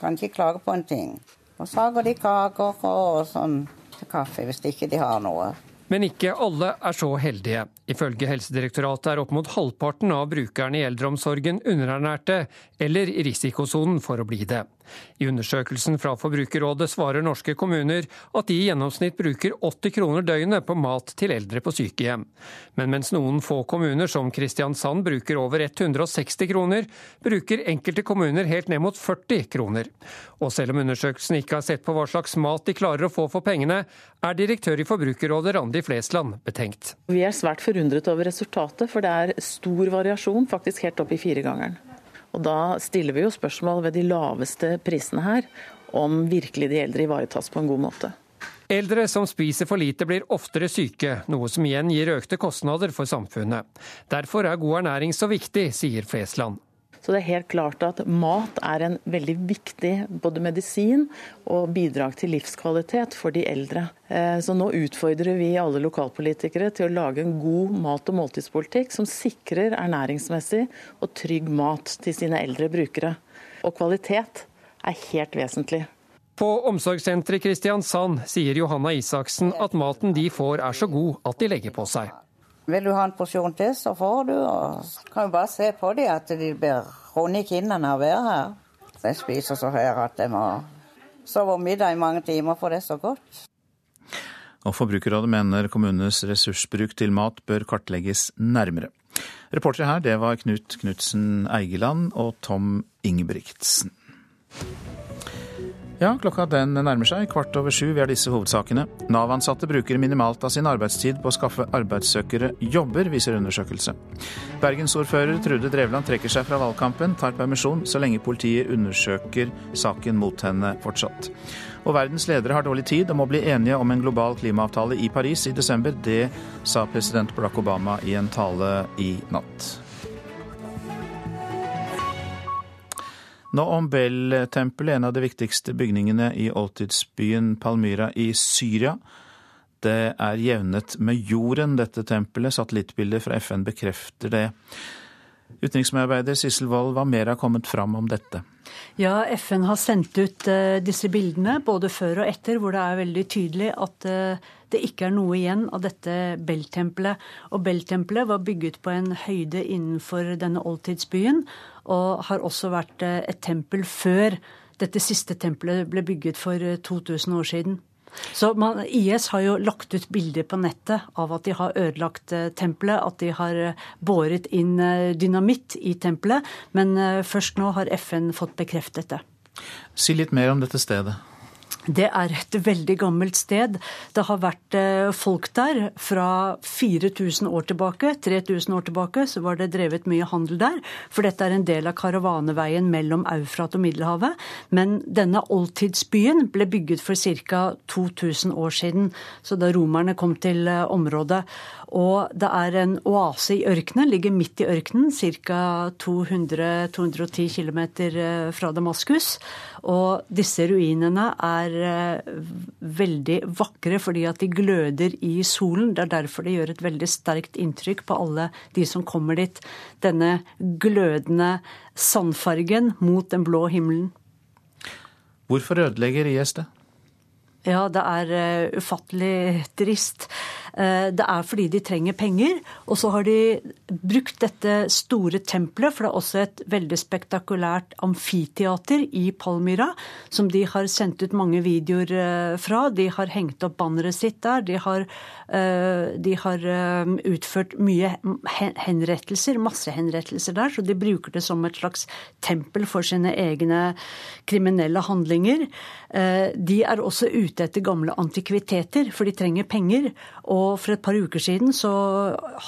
Kan ikke klage på en ting. Og så har de kaker og sånn til kaffe hvis ikke de har noe. Men ikke alle er så heldige. Ifølge Helsedirektoratet er opp mot halvparten av brukerne i eldreomsorgen underernærte eller i risikosonen for å bli det. I undersøkelsen fra Forbrukerrådet svarer norske kommuner at de i gjennomsnitt bruker 80 kroner døgnet på mat til eldre på sykehjem. Men mens noen få kommuner som Kristiansand bruker over 160 kroner, bruker enkelte kommuner helt ned mot 40 kroner. Og selv om undersøkelsen ikke har sett på hva slags mat de klarer å få for pengene, er direktør i Forbrukerrådet Randi Flesland betenkt. Vi er svært forundret over resultatet, for det er stor variasjon, faktisk helt opp i firegangeren. Og Da stiller vi jo spørsmål ved de laveste prisene her, om virkelig de eldre ivaretas på en god måte. Eldre som spiser for lite blir oftere syke, noe som igjen gir økte kostnader for samfunnet. Derfor er god ernæring så viktig, sier Flesland. Så det er helt klart at mat er en veldig viktig både medisin og bidrag til livskvalitet for de eldre. Eh, så nå utfordrer vi alle lokalpolitikere til å lage en god mat- og måltidspolitikk som sikrer ernæringsmessig og trygg mat til sine eldre brukere. Og kvalitet er helt vesentlig. På omsorgssenteret Kristiansand sier Johanna Isaksen at maten de får er så god at de legger på seg. Vil du ha en porsjon til, så får du. Og kan jo bare se på dem at de blir runde i kinnene av å være her. De spiser så her at de må sove middag i mange timer, for det er så godt. Og Forbrukerrådet mener kommunenes ressursbruk til mat bør kartlegges nærmere. Reportere her, det var Knut Knutsen Eigeland og Tom Ingebrigtsen. Ja, klokka den nærmer seg. Kvart over sju. Vi har disse hovedsakene. Nav-ansatte bruker minimalt av sin arbeidstid på å skaffe arbeidssøkere jobber, viser undersøkelse. Bergensordfører Trude Drevland trekker seg fra valgkampen, tar permisjon så lenge politiet undersøker saken mot henne fortsatt. Og verdens ledere har dårlig tid og må bli enige om en global klimaavtale i Paris i desember. Det sa president Barack Obama i en tale i natt. Nå om Bell-tempelet, en av de viktigste bygningene i oldtidsbyen Palmyra i Syria. Det er jevnet med jorden, dette tempelet. Satellittbilder fra FN bekrefter det. Utenriksmedarbeider Sissel Wold, hva mer har kommet fram om dette? Ja, FN har sendt ut uh, disse bildene både før og etter, hvor det er veldig tydelig at uh, det ikke er noe igjen av dette Bell-tempelet. Og Bell-tempelet var bygget på en høyde innenfor denne oldtidsbyen, og har også vært uh, et tempel før dette siste tempelet ble bygget for 2000 år siden. Så man, IS har jo lagt ut bilder på nettet av at de har ødelagt eh, tempelet, at de har eh, båret inn eh, dynamitt i tempelet. Men først nå har FN fått bekreftet det. Si litt mer om dette stedet. Det er et veldig gammelt sted. Det har vært eh, folk der fra 4000 år tilbake. 3000 år tilbake så var det drevet mye handel der, for dette er en del av karavaneveien mellom Eufrat og Middelhavet. Men denne oldtidsbyen ble bygget for ca. 2000 år siden, så da romerne kom til eh, området. Og det er en oase i ørkenen, ligger midt i ørkenen, ca. 200-210 km fra Damaskus. Og disse ruinene er eh, veldig vakre fordi at de gløder i solen. Det er derfor det gjør et veldig sterkt inntrykk på alle de som kommer dit. Denne glødende sandfargen mot den blå himmelen. Hvorfor ødelegger IS det? Ja, det er uh, ufattelig trist. Uh, det er fordi de trenger penger. Og så har de brukt dette store tempelet, for det er også et veldig spektakulært amfiteater i Palmyra, som de har sendt ut mange videoer uh, fra. De har hengt opp banneret sitt der. De har, de har utført mye henrettelser, massehenrettelser der, så de bruker det som et slags tempel for sine egne kriminelle handlinger. De er også ute etter gamle antikviteter, for de trenger penger. Og for et par uker siden så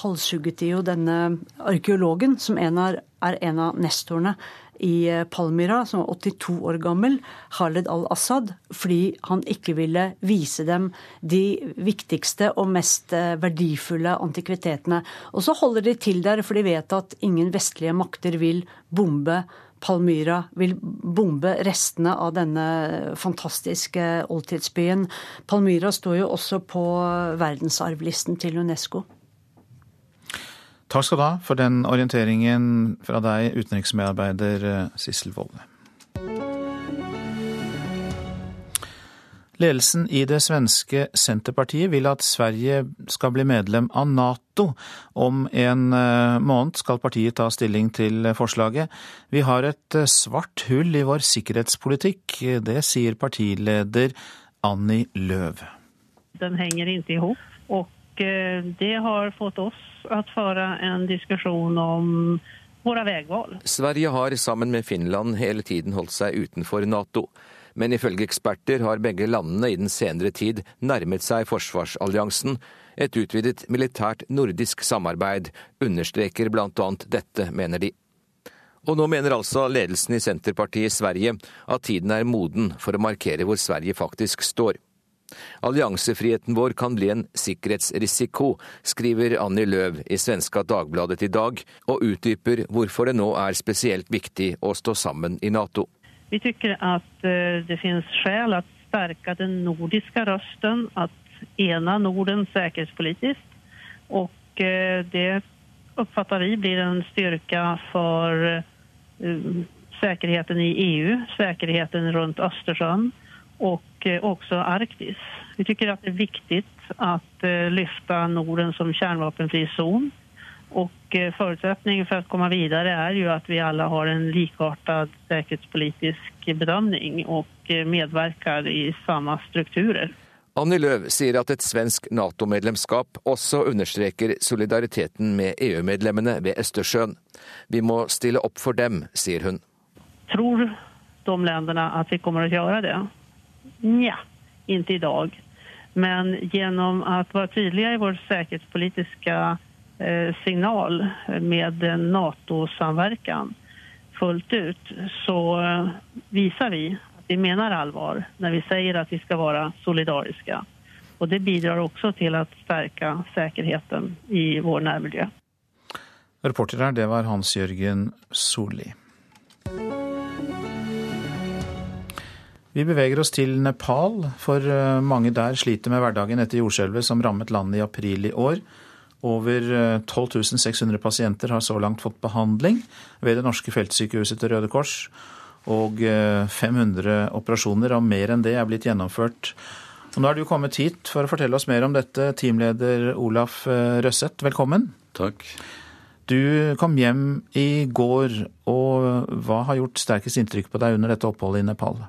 halshugget de jo denne arkeologen, som en er, er en av nestorene i eh, Palmyra, som var 82 år gammel, Khaled al-Assad, fordi han ikke ville vise dem de viktigste og mest eh, verdifulle antikvitetene. Og så holder de til der, for de vet at ingen vestlige makter vil bombe Palmyra vil bombe restene av denne fantastiske oldtidsbyen. Palmyra står jo også på verdensarvlisten til UNESCO. Takk skal du ha for den orienteringen fra deg, utenriksmedarbeider Sissel Wolle. Ledelsen i det svenske Senterpartiet vil at Sverige skal bli medlem av Nato. Om en eh, måned skal partiet ta stilling til forslaget. Vi har et eh, svart hull i vår sikkerhetspolitikk. Det sier partileder Annie Løv. Den henger ikke ihop, og eh, det har fått oss å føre en diskusjon om våre veivalg. Sverige har sammen med Finland hele tiden holdt seg utenfor Nato men ifølge eksperter har begge landene i den senere tid nærmet seg forsvarsalliansen. Et utvidet militært nordisk samarbeid understreker annet dette, mener de. Og nå mener altså ledelsen i Senterpartiet i Sverige at tiden er moden for å markere hvor Sverige faktisk står. Alliansefriheten vår kan bli en sikkerhetsrisiko, skriver Annie Løv i svenska Dagbladet i dag, og utdyper hvorfor det nå er spesielt viktig å stå sammen i Nato. Vi tycker att eh, det finns skäl att stärka den nordiska rösten, att ena Norden säkerhetspolitiskt. Och eh, det uppfattar vi blir en styrka för eh, säkerheten i EU, säkerheten runt Östersjön och också Arktis. Vi tycker att det är viktigt att lyfta Norden som kärnvapenfri zon. Och eh, förutsättningen för att komma vidare är ju att vi alla har en likartad säkerhetspolitisk bedömning och eh, medverkar i samme strukturer. Annie Løv sier at et svensk Nato-medlemskap også understreker solidariteten med EU-medlemmene ved Østersjøen. Vi må stille opp for dem, sier hun. Tror de landene at vi kommer til å gjøre det? Nja, ikke i dag. Men gjennom å være tydelige i vår sikkerhetspolitiske signal med Nato-samverkan fullt ut så viser visar vi at vi mener alvor når vi sier at vi skal være solidariske. Og det bidrar også til å stärka sikkerheten i vår nærmiljø. Reporter her, det var Hans-Jørgen Solli. Vi beveger oss til Nepal, for eh, mange der sliter med hverdagen etter jordskjelvet som rammet landet i april i år. Over 12 600 pasienter har så langt fått behandling ved det norske feltsykehuset til Røde Kors. Og 500 operasjoner og mer enn det er blitt gjennomført. Og nå er du kommet hit for å fortelle oss mer om dette, teamleder Olaf Røsseth. Velkommen. Takk. Du kom hjem i går, og hva har gjort sterkest inntrykk på deg under dette oppholdet i Nepal?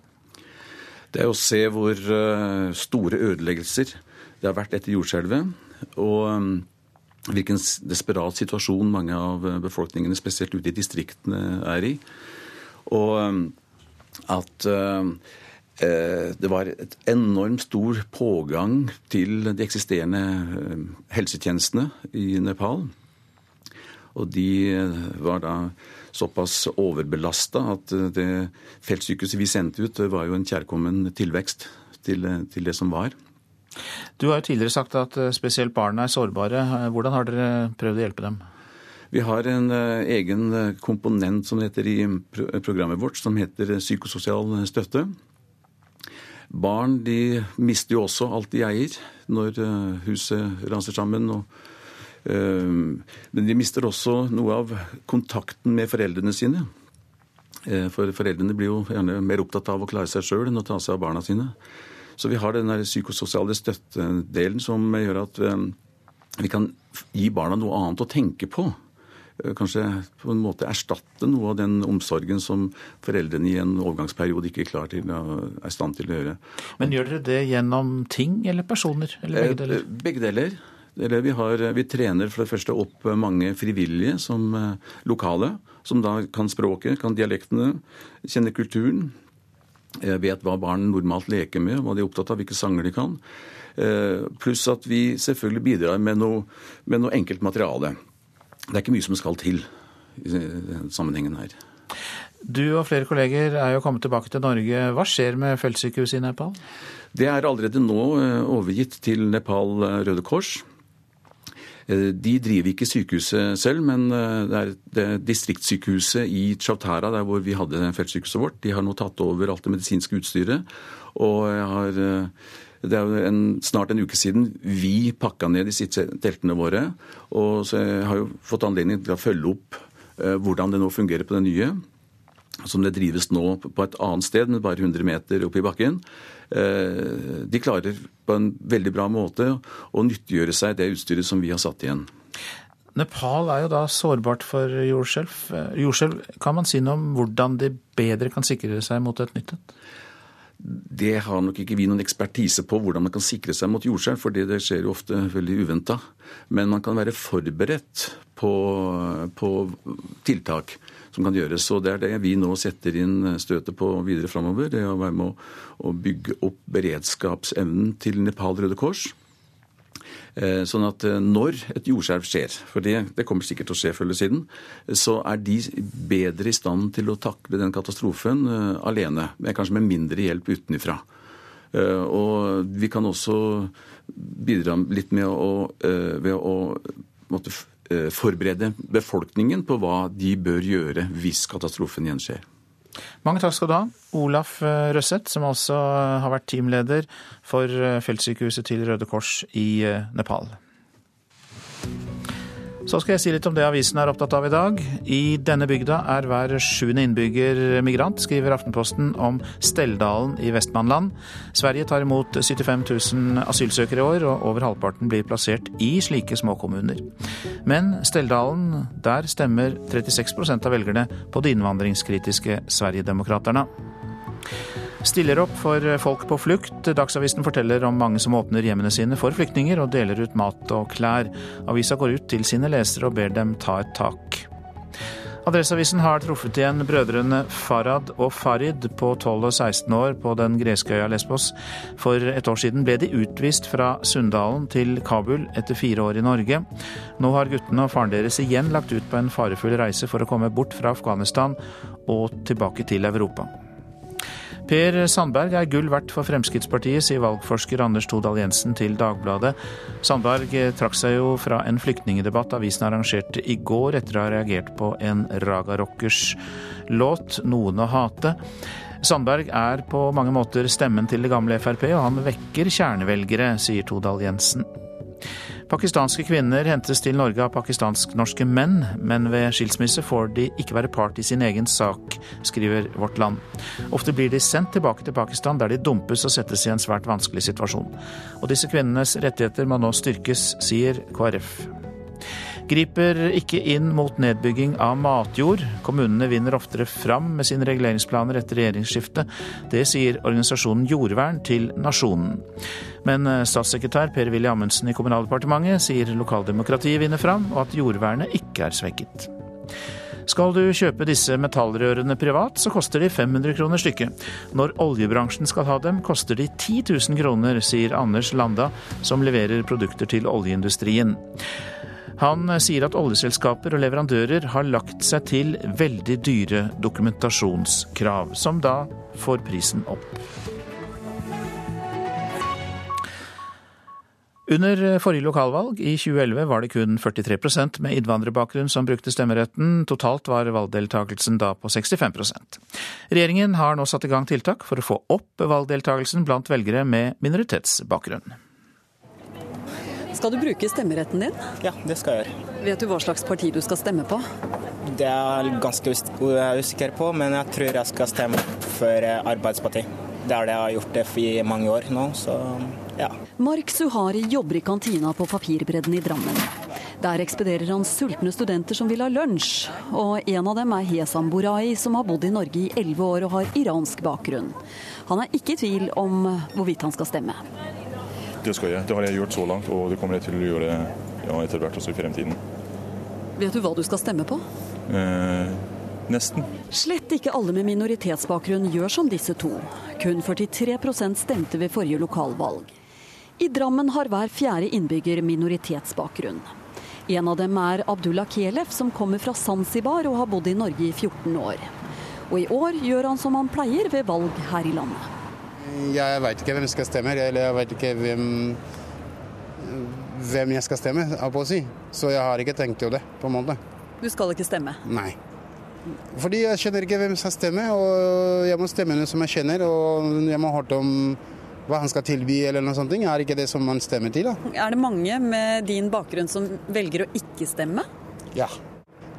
Det er å se hvor eh, store ødeleggelser det har vært etter jordskjelvet. Og eh, hvilken desperat situasjon mange av eh, befolkningene, spesielt ute i distriktene, er i. Og at det var et enormt stor pågang til de eksisterende helsetjenestene i Nepal. Og de var da såpass overbelasta at det feltsykehuset vi sendte ut, var jo en kjærkommen tilvekst til, til det som var. Du har jo tidligere sagt at eh, spesielt barna er sårbare. Hvordan har dere prøvd å hjelpe dem? Vi har en eh, egen komponent som heter i programmet vårt, som heter psykososial støtte. Barn de mister jo også alt de eier når eh, huset raser sammen. og men de mister også noe av kontakten med foreldrene sine. Eh, for foreldrene blir jo gjerne mer opptatt av å klare seg sjøl enn å ta seg av barna sine. Så vi har den psykososiale støttedelen som gjør at ehm, vi kan gi barna noe annet å tenke på. Eh, kanskje på en måte erstatte noe av den omsorgen som foreldrene i en overgangsperiode ikke er klar til, er i stand til å gjøre. Men gjør dere det gjennom ting eller personer? Eller begge eh, deler? Begge deler. Vi, har, vi, trener for det første opp mange frivillige som eh, lokale, som da kan språket, kan dialektene, kjenner kulturen. Vet hva barn normalt leker med, hva de er opptatt av, hvilke sanger de kan. Eh, pluss at vi selvfølgelig bidrar med noe, med noe enkelt materiale. Det er ikke mye som skal til i denne sammenhengen her. Du og flere kolleger er jo kommet tilbake til Norge. Hva skjer med feltsykehuset i Nepal? Det er allerede nå eh, overgitt til Nepal Røde Kors. Eh, de driver ikke sykehuset selv, men eh, det er det distriktssykehuset i Chautara, der hvor vi hadde feltsykehuset vårt. De har nå tatt over alt det medisinske utstyret. Og har, eh, det er en, snart en uke siden vi pakka ned de siste teltene våre. Og så jeg har jo fått anledning til å følge opp hvordan det nå fungerer på det nye som det drives nå på et annet sted, men bare 100 meter opp i bakken. Eh, de klarer på en veldig bra måte å nyttiggjøre seg det utstyret som vi har satt igjen. Nepal er jo da sårbart for jordskjelv. Eh, jordskjelv, kan man si noe om hvordan de bedre kan sikre seg mot et nytt et? Det har nok ikke vi noen ekspertise på hvordan man kan sikre seg mot jordskjelv, for det skjer jo ofte veldig uventa. Men man kan være forberedt på, på tiltak som kan gjøres. Og det er det vi nå setter inn støtet på videre framover. Det å være med å, bygge opp beredskapsevnen til Nepal Røde Kors. Eh, sånn at eh, når et jordskjelv skjer, for det, det, kommer sikkert til å skje før eller siden, så er de bedre i stand til å takle den katastrofen alene, alene. Kanskje med mindre hjelp utenfra. Og vi kan også bidra litt med å, ved å måtte Eh, forberede befolkningen på hva de bør gjøre hvis katastrofen igjen skjer. Mange takk skal du ha, Olaf eh, Røseth, som altså har vært teamleder for eh, feltsykehuset til Røde Kors i Nepal. Så skal jeg si litt om det avisen er opptatt av i dag. I denne bygda er hver sjuende innbygger migrant, skriver Aftenposten om Stelldalen i Vestmannland. Sverige tar imot 75 000 asylsøkere i år, og over halvparten blir plassert i slike småkommuner. Men Stelldalen, der stemmer 36% av velgerne på de innvandringskritiske Sverigedemokraterna stiller opp for folk på flukt. Dagsavisen forteller om mange som åpner hjemmene sine for flyktninger og deler ut mat og klær. Avisa går ut til sine lesere og ber dem ta et tak. Adresseavisen har truffet igjen brødrene Farad og Farid på 12 og 16 år på den greske øya Lesbos. For et år siden ble de utvist fra Sunndalen til Kabul etter fire år i Norge. Nå har guttene og faren deres igjen lagt ut på en farefull reise for å komme bort fra Afghanistan og tilbake til Europa. Per Sandberg er gull verdt for Fremskrittspartiet, sier valgforsker Anders Todal Jensen til Dagbladet. Sandberg trakk seg jo fra en flyktningedebatt avisen arrangerte i går, etter å ha reagert på en Raga Rockers låt 'Noen å hate'. Sandberg er på mange måter stemmen til det gamle Frp, og han vekker kjernevelgere, sier Todal Jensen. Pakistanske kvinner hentes til Norge av pakistansk-norske menn, men ved skilsmisse får de ikke være part i sin egen sak, skriver Vårt Land. Ofte blir de sendt tilbake til Pakistan, der de dumpes og settes i en svært vanskelig situasjon. Og disse kvinnenes rettigheter må nå styrkes, sier KrF griper ikke inn mot nedbygging av matjord. Kommunene vinner oftere fram med sine reguleringsplaner etter regjeringsskiftet. Det sier organisasjonen Jordvern til Nasjonen. Men eh, statssekretær Per-Willy Amundsen i Kommunaldepartementet sier lokaldemokratiet vinner fram, og at jordvernet ikke er svekket. Skal du kjøpe disse metallrørene privat, så koster de 500 kroner stykket. Når oljebransjen skal ha dem, koster de 10 000 kroner, sier Anders Landa, som leverer produkter til oljeindustrien. Han sier at oljeselskaper og leverandører har lagt seg til veldig dyre dokumentasjonskrav, som da får prisen opp. Under forrige lokalvalg i 2011 var det kun 43% med innvandrerbakgrunn som brukte stemmeretten. Totalt var valgdeltakelsen da på 65% Regjeringen har nå satt i gang tiltak for å få opp valgdeltakelsen blant velgere med minoritetsbakgrunn. Skal du bruke stemmeretten din? Ja, det skal jeg gjøre. Vet du hva slags parti du skal stemme på? Det er jeg ganske usikker på, men jeg tror jeg skal stemme for Arbeidspartiet. Arbeiderpartiet. Det er det jeg har gjort det i mange år nå, så ja. Mark Suhari jobber i kantina på Papirbredden i Drammen. Der ekspederer han sultne studenter som vil ha lunsj. Og en av dem er Hesam Borai, som har bodd i Norge i elleve år og har iransk bakgrunn. Han er ikke i tvil om hvorvidt han skal stemme. Det skal jeg. Det har jeg gjort så langt, og det kommer jeg til å gjøre ja, etter hvert også i fremtiden. Vet du hva du skal stemme på? Eh, nesten. Slett ikke alle med minoritetsbakgrunn gjør som disse to. Kun 43% stemte ved forrige lokalvalg. I Drammen har hver fjerde innbygger minoritetsbakgrunn. En av dem er Abdullah Kelef, som kommer fra Zanzibar og har bodd i Norge i 14 år. Og i år gjør han som han pleier ved valg her i landet. Jeg veit ikke hvem jeg skal stemme, eller jeg veit ikke hvem, hvem jeg skal stemme, på å si. Så jeg har ikke tenkt jo det, på en måte. Du skal ikke stemme? Nei. Fordi jeg kjenner ikke hvem som skal stemme, og jeg må stemme noen som jeg kjenner. Og jeg må ha hørt om hva han skal tilby eller noe sånt. Er ikke det som man stemmer til, da? Er det mange med din bakgrunn som velger å ikke stemme? Ja.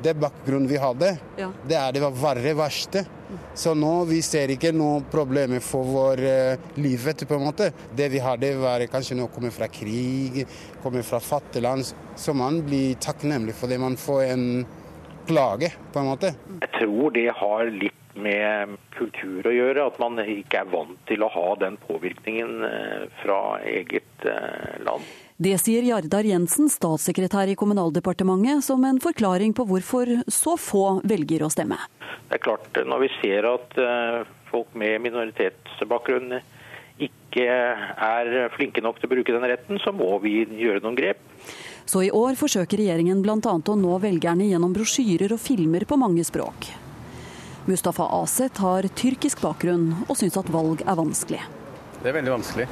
Det bakgrunnen vi hadde, ja. det er det verre verste. Så nå vi ser ikke noe problemer for vår uh, livet, på en måte. Det vi hadde, var kanskje noe kommer fra krig, kommer fra fattige land. Så man blir takknemlig for det man får en klage, på en måte. Jeg tror det har litt med kultur å gjøre, at man ikke er vant til å ha den påvirkningen eh, fra eget eh, land. Det sier Jardar Jensen, statssekretær i Kommunaldepartementet, som en forklaring på hvorfor så få velger å stemme. Det er klart, Når vi ser at eh, folk med minoritetsbakgrunn ikke er flinke nok til å bruke den retten, så må vi gjøre noen grep. Så i år forsøker regjeringen bl.a. å nå velgerne gjennom brosjyrer og filmer på mange språk. Mustafa Aset har tyrkisk bakgrunn og syns at valg er vanskelig. Det er veldig vanskelig.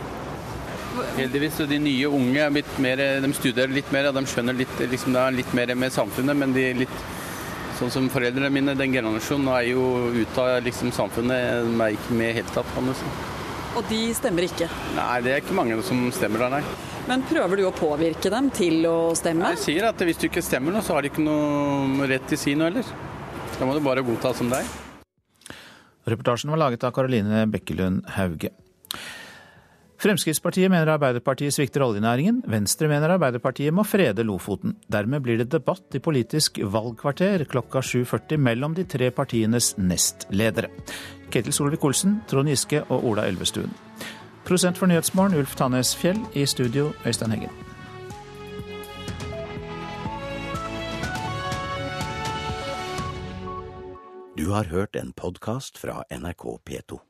Heldigvis de nye unge mer, de studerer litt mer, og de skjønner litt, liksom, det er litt mer med samfunnet. Men de litt sånn som foreldrene mine, den generasjonen, er jo ute av liksom, samfunnet. De er ikke med i hele tatt. Kan du si. Og de stemmer ikke? Nei, det er ikke mange som stemmer der, nei. Men prøver du å påvirke dem til å stemme? Jeg sier at hvis du ikke stemmer nå, så har de ikke noe rett til å si noe heller. Da må du bare godta som det er. Reportasjen var laget av Karoline Bekkelund Hauge. Fremskrittspartiet mener Arbeiderpartiet svikter oljenæringen. Venstre mener Arbeiderpartiet må frede Lofoten. Dermed blir det debatt i Politisk valgkvarter klokka 7.40 mellom de tre partienes nestledere. Ketil Solvik-Olsen, Trond Giske og Ola Elvestuen. Prosent for Nyhetsmorgen, Ulf Tannes Fjell. I studio, Øystein Heggen. Du har hørt en podkast fra NRK P2.